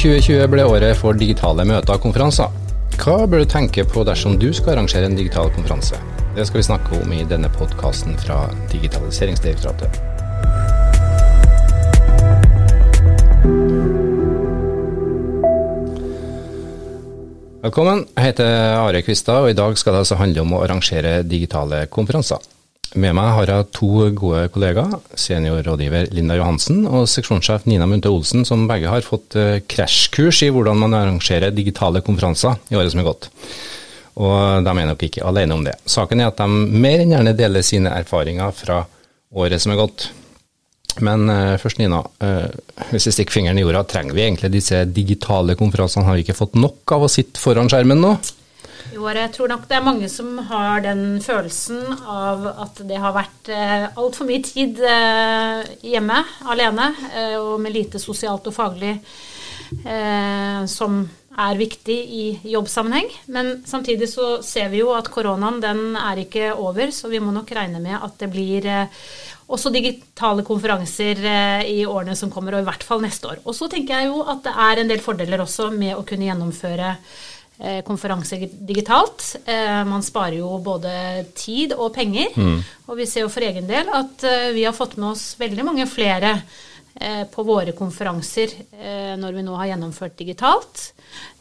2020 ble året for digitale møter og konferanser. Hva bør du tenke på dersom du skal arrangere en digital konferanse? Det skal vi snakke om i denne podkasten fra Digitaliseringsdirektoratet. Velkommen, jeg heter Are Kvistad, og i dag skal det altså handle om å arrangere digitale konferanser. Med meg har jeg to gode kollegaer, seniorrådgiver Linda Johansen og seksjonssjef Nina Munthe Olsen, som begge har fått eh, krasjkurs i hvordan man arrangerer digitale konferanser i året som er gått. Og de er nok ikke alene om det. Saken er at de mer enn gjerne deler sine erfaringer fra året som er gått. Men uh, først, Nina. Uh, hvis jeg stikker fingeren i jorda, trenger vi egentlig disse digitale konferansene? Har vi ikke fått nok av å sitte foran skjermen nå? Jo, jeg tror nok det er mange som har den følelsen av at det har vært eh, altfor mye tid eh, hjemme alene, eh, og med lite sosialt og faglig eh, som er viktig i jobbsammenheng. Men samtidig så ser vi jo at koronaen den er ikke over, så vi må nok regne med at det blir eh, også digitale konferanser eh, i årene som kommer, og i hvert fall neste år. Og så tenker jeg jo at det er en del fordeler også med å kunne gjennomføre konferanser digitalt. Eh, man sparer jo både tid og penger. Mm. Og vi ser jo for egen del at eh, vi har fått med oss veldig mange flere på våre konferanser når vi nå har gjennomført digitalt.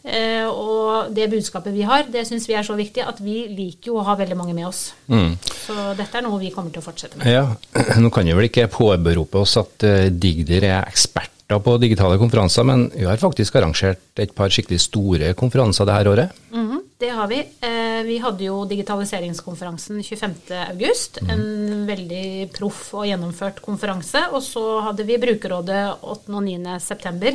Og det budskapet vi har, det syns vi er så viktig at vi liker jo å ha veldig mange med oss. Mm. Så dette er noe vi kommer til å fortsette med. Ja, Nå kan vi vel ikke påberope oss at Digder er ekspert eksperter på digitale konferanser, men vi har faktisk arrangert et par skikkelig store konferanser det her året. Mm -hmm, det har vi. Eh, vi hadde jo digitaliseringskonferansen 25.8. Mm. En veldig proff og gjennomført konferanse. Og så hadde vi Brukerrådet 8. og 9. september.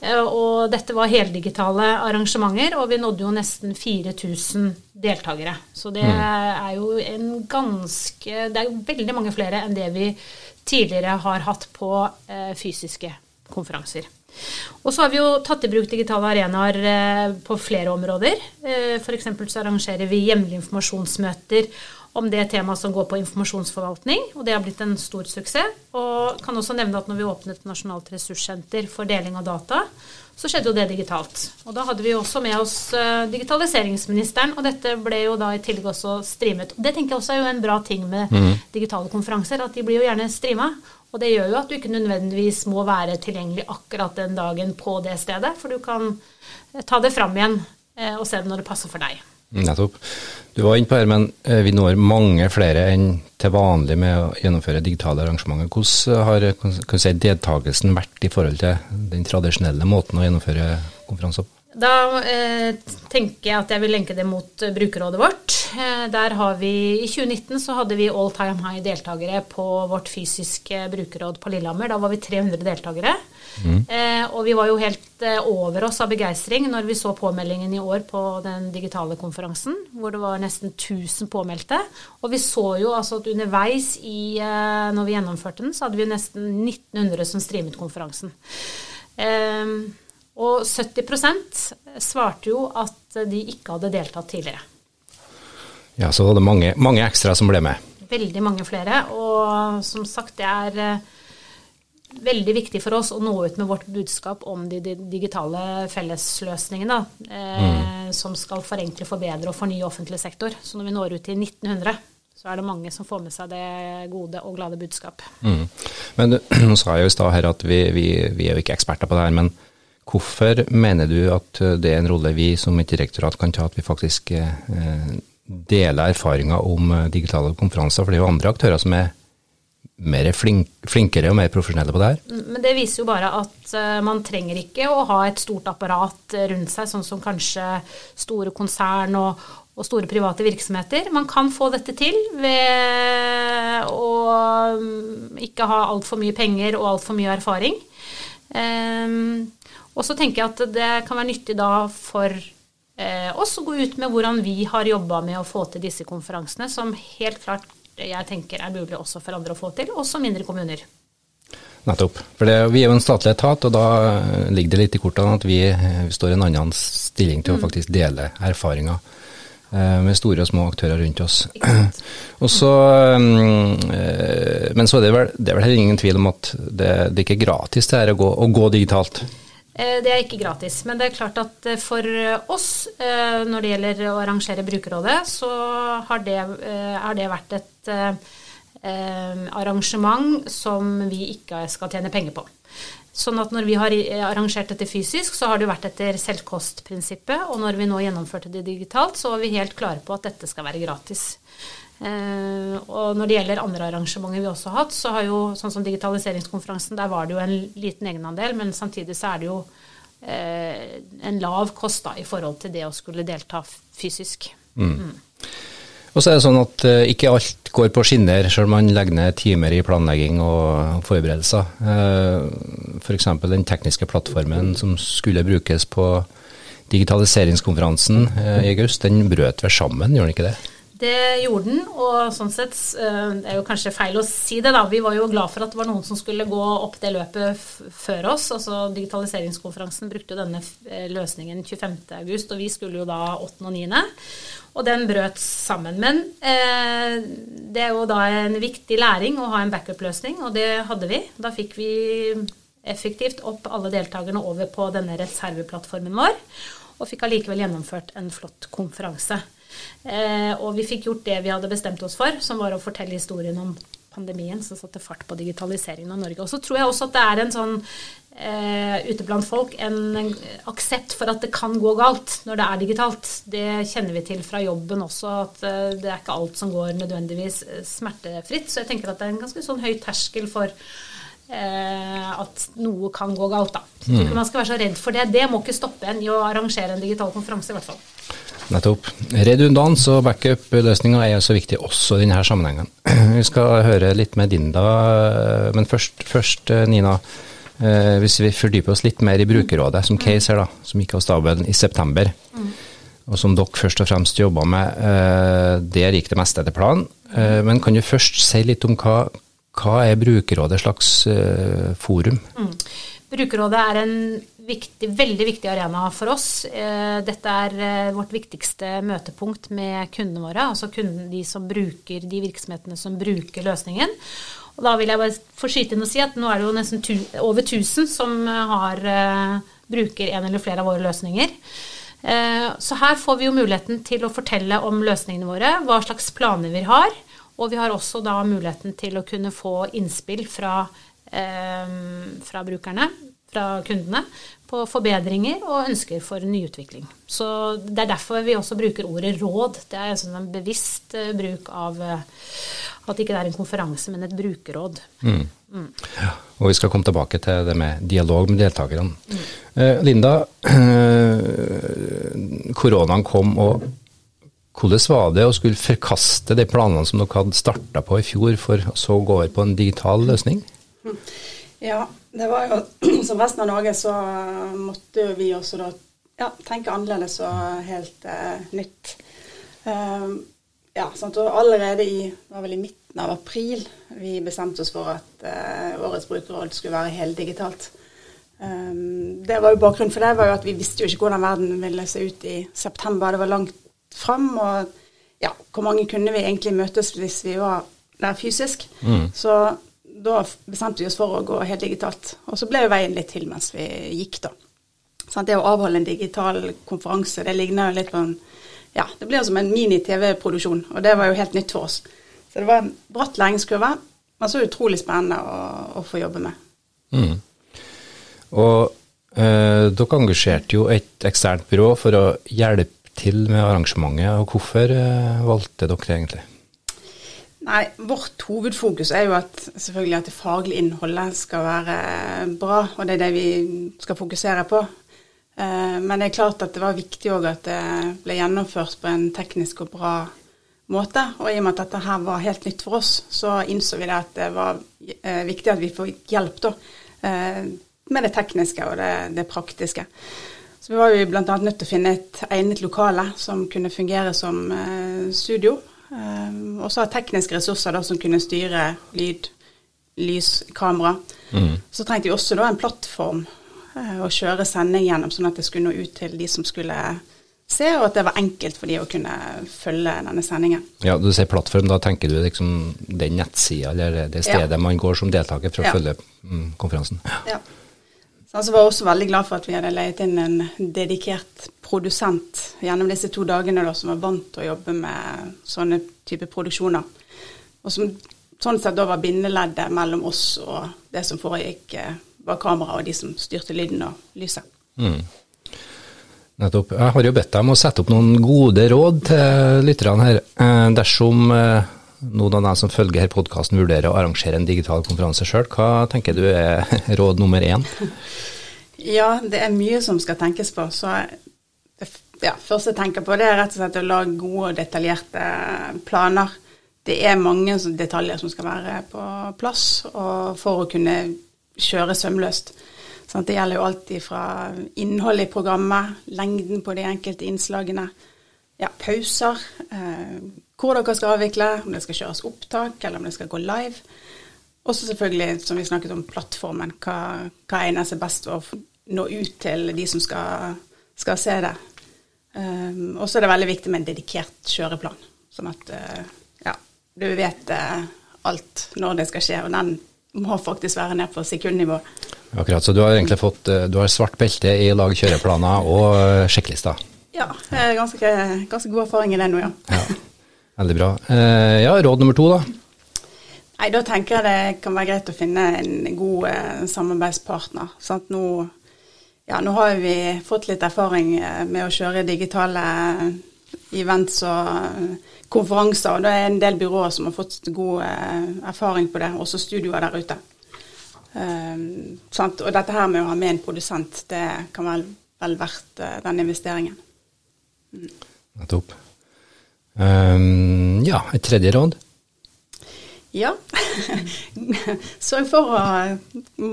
Eh, og dette var heldigitale arrangementer, og vi nådde jo nesten 4000 deltakere. Så det mm. er jo en ganske Det er jo veldig mange flere enn det vi tidligere har hatt på eh, fysiske konferanser. Og så har vi jo tatt i bruk digitale arenaer eh, på flere områder. Eh, F.eks. så arrangerer vi hjemlige informasjonsmøter om det temaet som går på informasjonsforvaltning, og det har blitt en stor suksess. Og kan også nevne at når vi åpnet Nasjonalt ressurssenter for deling av data, så skjedde jo det digitalt. Og da hadde vi også med oss eh, digitaliseringsministeren, og dette ble jo da i tillegg også streamet. Og det tenker jeg også er jo en bra ting med mm. digitale konferanser, at de blir jo gjerne streama. Og det gjør jo at du ikke nødvendigvis må være tilgjengelig akkurat den dagen på det stedet, for du kan eh, ta det fram igjen eh, og se det når det passer for deg. Nettopp. Du var inne på her, men eh, vi når mange flere enn til vanlig med å gjennomføre digitale arrangementer. Hvordan har kan si, deltakelsen vært i forhold til den tradisjonelle måten å gjennomføre konferanser på? Da eh, tenker jeg at jeg vil lenke det mot eh, brukerrådet vårt. Eh, der har vi, I 2019 så hadde vi all time high deltakere på vårt fysiske brukerråd på Lillehammer. Da var vi 300 deltakere. Mm. Eh, og vi var jo helt eh, over oss av begeistring når vi så påmeldingen i år på den digitale konferansen, hvor det var nesten 1000 påmeldte. Og vi så jo altså at underveis i, eh, når vi gjennomførte den, så hadde vi nesten 1900 som streamet konferansen. Eh, og 70% svarte jo at de ikke hadde deltatt tidligere. Ja, så var det mange, mange ekstra som ble med. Veldig mange flere. Og som sagt, det er eh, veldig viktig for oss å nå ut med vårt budskap om de digitale fellesløsningene eh, mm. som skal forenkle, forbedre og fornye offentlig sektor. Så når vi når ut til 1900, så er det mange som får med seg det gode og glade budskap. Mm. Men Nå sa jo i stad her at vi, vi, vi, er jo ikke eksperter på det her, men Hvorfor mener du at det er en rolle vi som et direktorat kan ta, at vi faktisk eh, deler erfaringer om eh, digitale konferanser? For det er jo andre aktører som er mer flink, flinkere og mer profesjonelle på det her. Mm, men det viser jo bare at man trenger ikke å ha et stort apparat rundt seg, sånn som kanskje store konsern og, og store private virksomheter. Man kan få dette til ved å um, ikke ha altfor mye penger og altfor mye erfaring. Um, og så tenker jeg at det kan være nyttig da for eh, oss å gå ut med hvordan vi har jobba med å få til disse konferansene, som helt klart jeg tenker er mulig også for andre å få til, også mindre kommuner. Nettopp. For det, Vi er jo en statlig etat, og da ligger det litt i kortene at vi, vi står i en annen stilling til å mm. faktisk dele erfaringer eh, med store og små aktører rundt oss. Så, eh, men så er det, vel, det er vel heller ingen tvil om at det, det ikke er gratis det her å gå, å gå digitalt. Eh, det er ikke gratis. Men det er klart at eh, for oss, når det gjelder å arrangere Brukerrådet, så har det, har det vært et arrangement som vi ikke skal tjene penger på. Sånn at når vi har arrangert dette fysisk, så har det vært etter selvkostprinsippet. Og når vi nå gjennomførte det digitalt, så var vi helt klare på at dette skal være gratis. Eh, og når det gjelder andre arrangementer vi også har hatt, så har jo sånn som digitaliseringskonferansen, der var det jo en liten egenandel, men samtidig så er det jo eh, en lav kost da, i forhold til det å skulle delta fysisk. Mm. Mm. Og så er det sånn at eh, ikke alt går på skinner, selv om man legger ned timer i planlegging og forberedelser. Uh, F.eks. den tekniske plattformen som skulle brukes på digitaliseringskonferansen uh, i august, den brøt vel sammen, gjør den ikke det? Det gjorde den, og sånn sett eh, Det er jo kanskje feil å si det, da. Vi var jo glad for at det var noen som skulle gå opp det løpet før oss. Altså Digitaliseringskonferansen brukte jo denne eh, løsningen 25.8, og vi skulle jo da 8. og 9. Og den brøt sammen. Men eh, det er jo da en viktig læring å ha en backup-løsning, og det hadde vi. Da fikk vi effektivt opp alle deltakerne over på denne reserveplattformen vår, og fikk allikevel gjennomført en flott konferanse. Eh, og vi fikk gjort det vi hadde bestemt oss for, som var å fortelle historien om pandemien som satte fart på digitaliseringen av Norge. Og så tror jeg også at det er en sånn eh, ute blant folk en, aksept for at det kan gå galt når det er digitalt. Det kjenner vi til fra jobben også, at eh, det er ikke alt som går nødvendigvis eh, smertefritt. Så jeg tenker at det er en ganske sånn høy terskel for eh, at noe kan gå galt. da. Så jeg tror ikke man skal være så redd for det. Det må ikke stoppe en i å arrangere en digital konferanse, i hvert fall. Nettopp. Redundans og backup-løsninger er så viktig også i denne sammenhengen. Vi skal høre litt med Dinda, men først, først eh, Nina. Eh, hvis vi fordyper oss litt mer i brukerrådet, som case her, da, som gikk av stabelen i september, mm. og som dere først og fremst jobba med, eh, der gikk det meste etter planen. Men kan du først si litt om hva, hva er brukerrådet slags forum? Mm. Brukerrådet er en viktig, veldig viktig arena for oss. Eh, dette er eh, vårt viktigste møtepunkt med kundene våre, altså kunden, de som bruker, de virksomhetene som bruker løsningen. Og da vil jeg bare få skyte inn og si at nå er det jo nesten tu, over 1000 som har, uh, bruker en eller flere av våre løsninger. Så her får vi jo muligheten til å fortelle om løsningene våre, hva slags planer vi har. Og vi har også da muligheten til å kunne få innspill fra, eh, fra brukerne fra kundene på forbedringer og ønsker for nyutvikling. Så Det er derfor vi også bruker ordet råd. Det er sånn en bevisst eh, bruk av eh, at det ikke er en konferanse, men et brukerråd. Mm. Mm. Og Vi skal komme tilbake til det med dialog med deltakerne. Mm. Eh, Linda, eh, koronaen kom, og hvordan var det å skulle forkaste de planene som dere hadde starta på i fjor, for så å gå over på en digital løsning? Ja, det var jo som resten av Norge så måtte vi også da ja, tenke annerledes og helt eh, nytt. Um, ja, sant? og allerede i, var vel i midten av april vi bestemte oss for at uh, årets brukerråd skulle være heldigitalt. Um, det var jo Bakgrunnen for det var jo at vi visste jo ikke hvordan verden ville se ut i september. Det var langt fram. Og ja, hvor mange kunne vi egentlig møtes hvis vi var der fysisk? Mm. Så da bestemte vi oss for å gå helt digitalt. Og så ble jo veien litt til mens vi gikk, da. Sånn, det å avholde en digital konferanse, det ligner jo litt på en Ja, det blir som en mini-TV-produksjon, og det var jo helt nytt for oss. Så det var en bratt læringskurve, men så utrolig spennende å, å få jobbe med. Mm. Og eh, dere engasjerte jo et eksternt byrå for å hjelpe til med arrangementet, og hvorfor eh, valgte dere det egentlig? Nei, Vårt hovedfokus er jo at selvfølgelig at det faglige innholdet skal være bra, og det er det vi skal fokusere på. Eh, men det er klart at det var viktig òg at det ble gjennomført på en teknisk og bra måte. Og i og med at dette her var helt nytt for oss, så innså vi det at det var eh, viktig at vi får hjelp da, eh, med det tekniske og det, det praktiske. Så vi var jo bl.a. nødt til å finne et egnet lokale som kunne fungere som studio. Um, og så ha tekniske ressurser da, som kunne styre lyd, lys, kamera. Mm. Så trengte vi også da en plattform uh, å kjøre sending gjennom, sånn at det skulle nå ut til de som skulle se, og at det var enkelt for de å kunne følge denne sendingen. Ja, Du sier plattform, da tenker du liksom den nettsida eller det stedet ja. man går som deltaker for å ja. følge mm, konferansen? Ja. Så var jeg også veldig glad for at vi hadde leiet inn en dedikert produsent gjennom disse to dagene da, som var vant til å jobbe med sånne type produksjoner. Og som sånn sett da var bindeleddet mellom oss og det som foregikk var bak kamera, og de som styrte lyden og lyset. Mm. Nettopp. Jeg har jo bedt deg om å sette opp noen gode råd til lytterne her. Eh, dersom eh, noen av dem som følger her podkasten vurderer å arrangere en digital konferanse sjøl, hva tenker du er råd nummer én? Ja, det er mye som skal tenkes på. Så det ja, første jeg tenker på, det er rett og slett å lage gode og detaljerte planer. Det er mange detaljer som skal være på plass for å kunne kjøre sømløst. Sånn, det gjelder jo alltid fra innholdet i programmet, lengden på de enkelte innslagene, ja, pauser, eh, hvor dere skal avvikle, om det skal kjøres opptak, eller om det skal gå live. Og så selvfølgelig, som vi snakket om, plattformen. Hva, hva egner seg best for å nå ut til de som skal, skal se det. Um, og så er det veldig viktig med en dedikert kjøreplan, sånn at uh, ja, du vet uh, alt når det skal skje. Og den må faktisk være ned på sekundnivå. Akkurat, så du har egentlig fått uh, du har svart belte i lag kjøreplaner og sjekklister? Ja, jeg har ganske, ganske god erfaring i det nå, ja. ja. Veldig bra. ja, råd nummer to, da? Nei, Da tenker jeg det kan være greit å finne en god samarbeidspartner. Sant? Nå ja, nå har vi fått litt erfaring eh, med å kjøre digitale eh, events og eh, konferanser. og Det er en del byråer som har fått god erfaring på det, også studioer der ute. Um, og dette her med å ha med en produsent, det kan være vel verdt den investeringen. Mm. Um, ja, et tredje råd? Ja. Sørg for å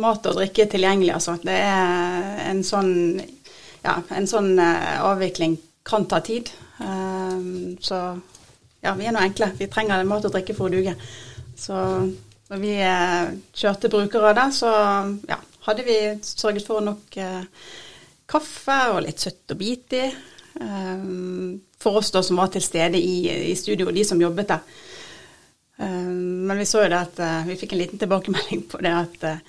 mat og drikke tilgjengelig. Altså. Det er en sånn, ja, en sånn uh, avvikling kan ta tid. Um, så ja, vi er nå enkle. Vi trenger mat og drikke for å duge. Så når vi uh, kjørte brukerrådet, så ja, hadde vi sørget for nok kaffe og litt søtt å bite i. for oss da som var til stede i, i studio, og de som jobbet der. Eh, men vi så jo det at eh, vi fikk en liten tilbakemelding på det at eh,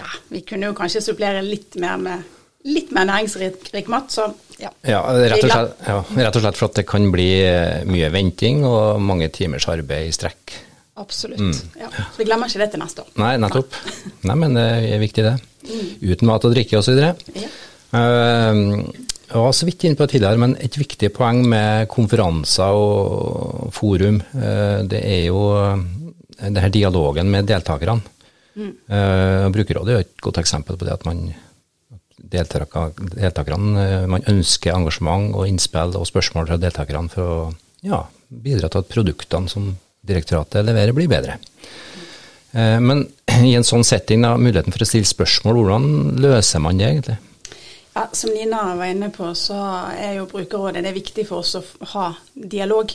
ja, vi kunne jo kanskje supplere litt mer med litt mer næringsrik mat, så ja. Ja rett, slett, ja, rett og slett for at det kan bli mye venting og mange timers arbeid i strekk. Absolutt. Mm. Ja. Så vi glemmer ikke det til neste år. Nei, nettopp. Nei, men det er viktig det. Mm. Uten mat og drikke osv. Ja. Uh, jeg var så vidt inne på det tidligere, men et viktig poeng med konferanser og forum, eh, det er jo eh, det her dialogen med deltakerne. Mm. Uh, brukerrådet er et godt eksempel på det at man deltakerne man ønsker engasjement og innspill og spørsmål fra deltakerne for å ja, bidra til at produktene som direktoratet leverer, blir bedre. Men i en sånn setting, da, muligheten for å stille spørsmål, hvordan løser man det egentlig? Ja, Som Nina var inne på, så er jo brukerrådet det er viktig for oss å ha dialog.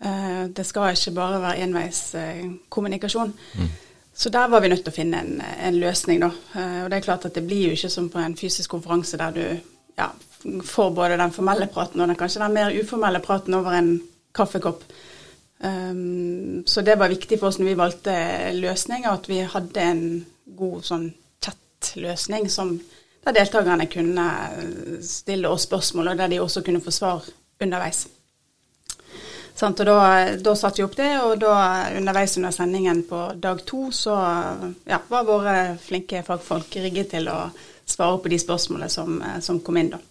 Eh, det skal ikke bare være enveiskommunikasjon. Mm. Så der var vi nødt til å finne en, en, løsning, da. Eh, og det er klart at det blir jo ikke som på en fysisk konferanse der du ja, får både den formelle praten og den, kanskje den mer uformelle praten over en kaffekopp. Um, så det var viktig for oss når vi valgte løsninger, at vi hadde en god sånn chat-løsning som der deltakerne kunne stille oss spørsmål, og der de også kunne få svar underveis. Sant, og da, da satte vi opp det, og da underveis under sendingen på dag to så ja, var våre flinke fagfolk rigget til å svare på de spørsmålene som, som kom inn. da.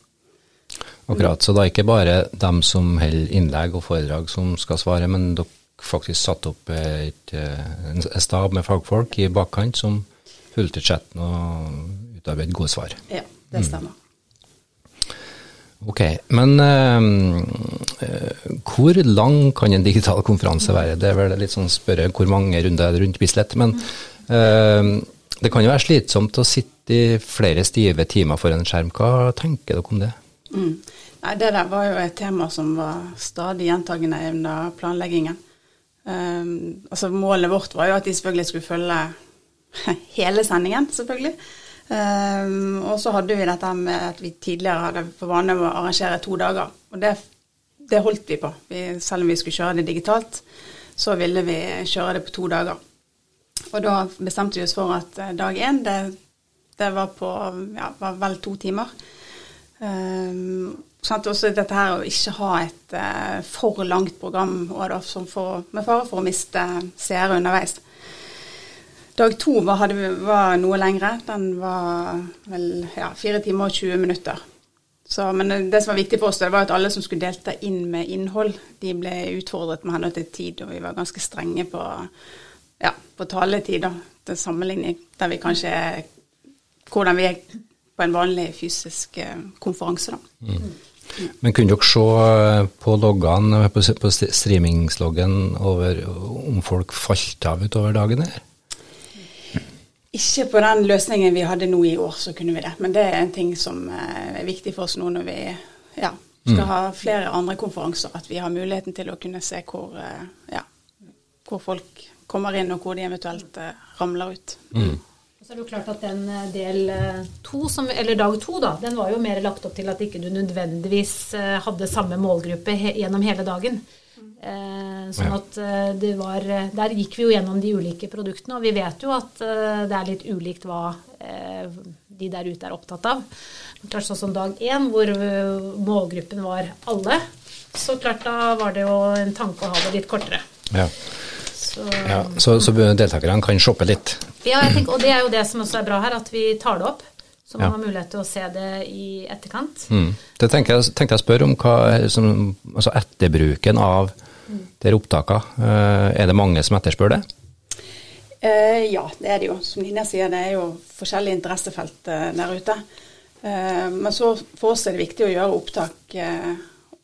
Akkurat, så det er ikke bare dem som holder innlegg og foredrag som skal svare, men dere faktisk satte opp et, en stab med fagfolk i bakkant som fulgte chatten og utarbeide gode svar. Ja, det stemmer. Mm. Ok, men uh, hvor lang kan en digital konferanse være? Det er vel litt sånn spørre hvor mange runder er det rundt Bislett. Men uh, det kan jo være slitsomt å sitte i flere stive timer for en skjerm. Hva tenker dere om det? Mm. Nei, Det der var jo et tema som var stadig gjentagende under planleggingen. Um, altså Målet vårt var jo at de selvfølgelig skulle følge hele sendingen, selvfølgelig. Um, og så hadde vi dette med at vi tidligere hadde for vane å arrangere to dager. Og det, det holdt vi på. Vi, selv om vi skulle kjøre det digitalt, så ville vi kjøre det på to dager. Og da bestemte vi oss for at eh, dag én, det Det var på ja, var vel to timer. Um, sant? Også dette her å ikke ha et uh, for langt program og da, for, med fare for å miste seere underveis. Dag to var, hadde, var, noe lengre. Den var vel ja, 4 timer og 20 minutter. Så, men det som var viktig for oss, det var at alle som skulle delta inn med innhold, de ble utfordret med henhold til tid, og vi var ganske strenge på, ja, på taletid, da, til sammenligning der vi kanskje hvordan vi er på en vanlig fysisk eh, konferanse. Da. Mm. Men kunne dere se eh, på loggene, på streamingsloggen over om folk falt av utover dagen? Her? Ikke på den løsningen vi hadde nå i år, så kunne vi det. Men det er en ting som eh, er viktig for oss nå når vi ja, skal mm. ha flere andre konferanser. At vi har muligheten til å kunne se hvor, ja, hvor folk kommer inn, og hvor de eventuelt ramler ut. Mm. Så er det jo klart at den eh, del eh, to, som, eller dag to, da, den var jo mer lagt opp til at ikke du nødvendigvis eh, hadde samme målgruppe he, gjennom hele dagen. Eh, sånn at det var Der gikk vi jo gjennom de ulike produktene, og vi vet jo at eh, det er litt ulikt hva eh, de der ute er opptatt av. Klart sånn som dag én, hvor målgruppen var alle, så klart da var det jo en tanke å ha det litt kortere. Ja. Så, ja, så, så deltakerne kan shoppe litt? Ja, tenker, og det er jo det som også er bra her, at vi tar det opp. Så man ja. har mulighet til å se det i etterkant. Mm. Det tenkte jeg, tenkte jeg spør om hva som, altså etterbruken av mm. dere opptakene. Uh, er det mange som etterspør det? Eh, ja, det er det jo. Som Nina sier, det er jo forskjellige interessefelt uh, der ute. men så for oss er det viktig å gjøre opptak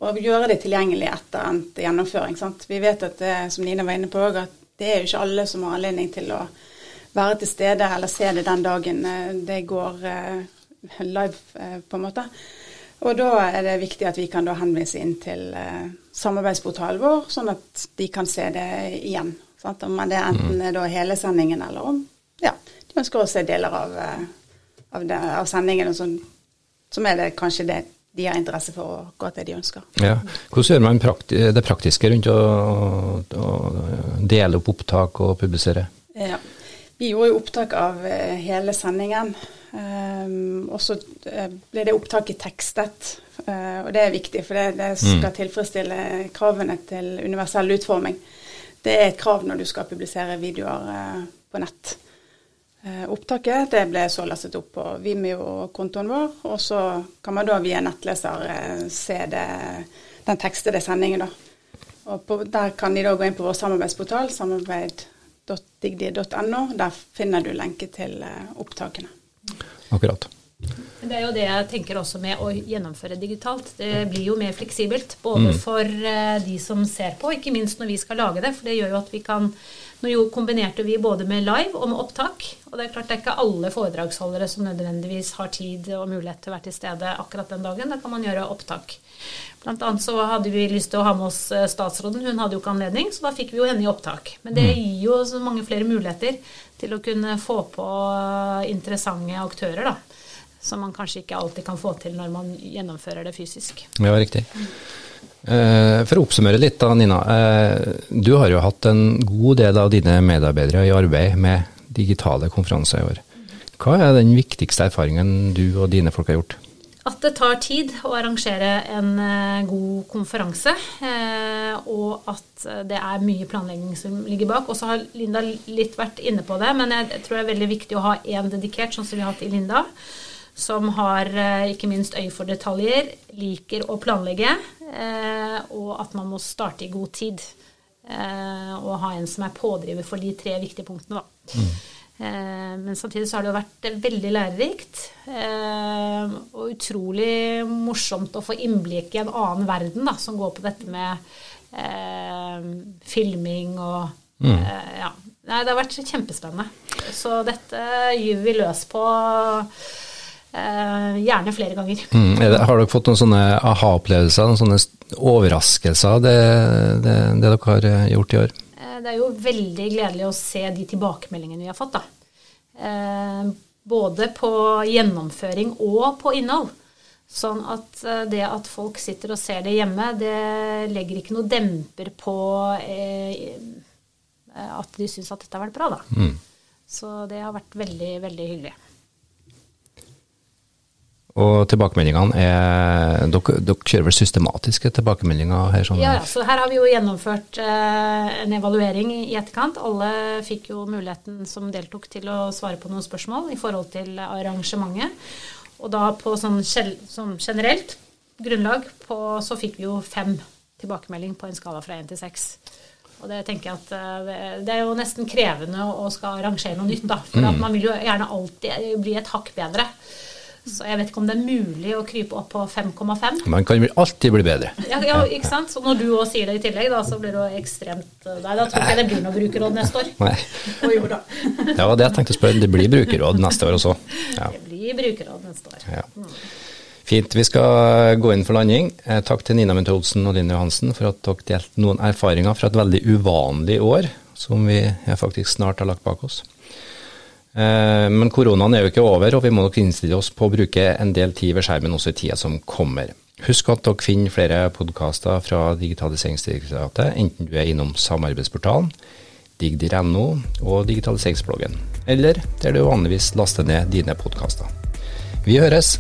og gjøre det tilgjengelig etter endt gjennomføring. Sant? Vi vet at det, som Nina var inne på, at det er jo ikke alle som har anledning til å være til stede eller se det den dagen eh, det går eh, live, eh, på en måte. Og da er det viktig at vi kan da henvise inn til samarbeidsportalen vår, sånn at de kan se det igjen. Sant? Om det enten mm. er da hele sendingen, eller om ja, de ønsker å se deler av, av, det, av sendingen, som, som er det kanskje det de har interesse for å gå til det de ønsker. Ja. Hvordan gjør man det praktiske rundt å, å, dele opp opptak og publisere? Ja. Vi gjorde jo opptak av eh, hele sendingen. Um, og så eh, ble det opptaket tekstet. Uh, og det er viktig, for det, det skal mm. tilfredsstille kravene til universell utforming. Det er et krav når du skal publisere videoer uh, på nett. Eh, opptaket det ble så lastet opp på Vimeo-kontoen vår, og så kan man da via nettleser eh, se det, den tekstede sendingen. da. Og på, Der kan de da gå inn på vår samarbeidsportal, samarbeid.digdi.no. Der finner du lenke til eh, opptakene. Akkurat. Det er jo det jeg tenker også med å gjennomføre digitalt. Det blir jo mer fleksibelt. Både mm. for de som ser på, ikke minst når vi skal lage det. For det gjør jo at vi kan nå kombinerte vi både med live og med opptak. Og det er klart det er ikke alle foredragsholdere som nødvendigvis har tid og mulighet til å være til stede akkurat den dagen. Da kan man gjøre opptak. Blant annet så hadde vi lyst til å ha med oss eh, statsråden. Hun hadde jo ikke anledning, så da fikk vi jo henne i opptak. Men det mm. gir jo så mange flere muligheter til å kunne få på interessante aktører, da. Som man kanskje ikke alltid kan få til når man gjennomfører det fysisk. Ja, riktig. Eh, for å oppsummere litt da, Nina. Eh, du har jo hatt en god del av dine medarbeidere i arbeid med digitale konferanser i år. Hva er den viktigste erfaringen du og dine folk har gjort? At det tar tid å arrangere en eh, god konferanse, og at det er mye planlegging som ligger bak. Og så har Linda litt vært inne på det, men jeg tror det er veldig viktig å ha én dedikert, sånn som vi har hatt i Linda som har ikke minst øye for detaljer, liker å planlegge, og at man må starte i god tid. Eh, og ha en som er pådriver for de tre viktige punktene, da. Mm. Men samtidig så har det jo vært veldig lærerikt. Og utrolig morsomt å få innblikk i en annen verden da, som går på dette med eh, filming og mm. eh, Ja. Nei, det har vært kjempespennende. Så dette gyver vi løs på gjerne flere ganger. Mm, det, har dere fått noen sånne aha-opplevelser, noen sånne overraskelser av det, det, det, dere har eh, gjort i år? Uh, det er jo veldig gledelig å se de tilbakemeldingene vi har fått. Uh, både på gjennomføring og på innhold. Sånn at det at folk sitter og ser det hjemme, det legger ikke noe demper på at de syns at dette har vært bra, da. Mm. Så det har vært veldig, veldig hyggelig. Og tilbakemeldingene er Dere, dere kjører vel systematiske tilbakemeldinger her? Sånn. Ja, så her har vi jo gjennomført eh, en evaluering i etterkant. Alle fikk jo muligheten som deltok til å svare på noen spørsmål i forhold til arrangementet. Og da på sånn, sånn generelt grunnlag på, så fikk vi jo fem tilbakemelding på en skala fra én til seks. Og det tenker jeg at eh, det er jo nesten krevende å skal arrangere noe nytt, da. For mm. man vil jo gjerne alltid bli et hakk bedre. Så jeg vet ikke om det er mulig å krype opp på 5,5. Man kan alltid bli bedre. Ja, ja, ikke sant. Så når du òg sier det i tillegg, da, så blir det ekstremt Nei, da tror jeg det blir noe brukerråd neste år. Nei. Og jo da. Det var det jeg tenkte å spørre. Det blir brukerråd neste år også? Ja. Det blir brukerråd neste år. Ja. Fint. Vi skal gå inn for landing. Eh, takk til Nina Munthe Olsen og Line Johansen for at dere delte noen erfaringer fra et veldig uvanlig år, som vi faktisk snart har lagt bak oss. Eh, men koronaen er jo ikke over, og vi må nok innstille oss på å bruke en del tid ved skjermen også i tida som kommer. Husk at dere finner flere podkaster fra Digitaliseringsdirektoratet, enten du er innom samarbeidsportalen, digdir.no og digitaliseringsbloggen, eller der du vanligvis laster ned dine podkaster. Vi høres!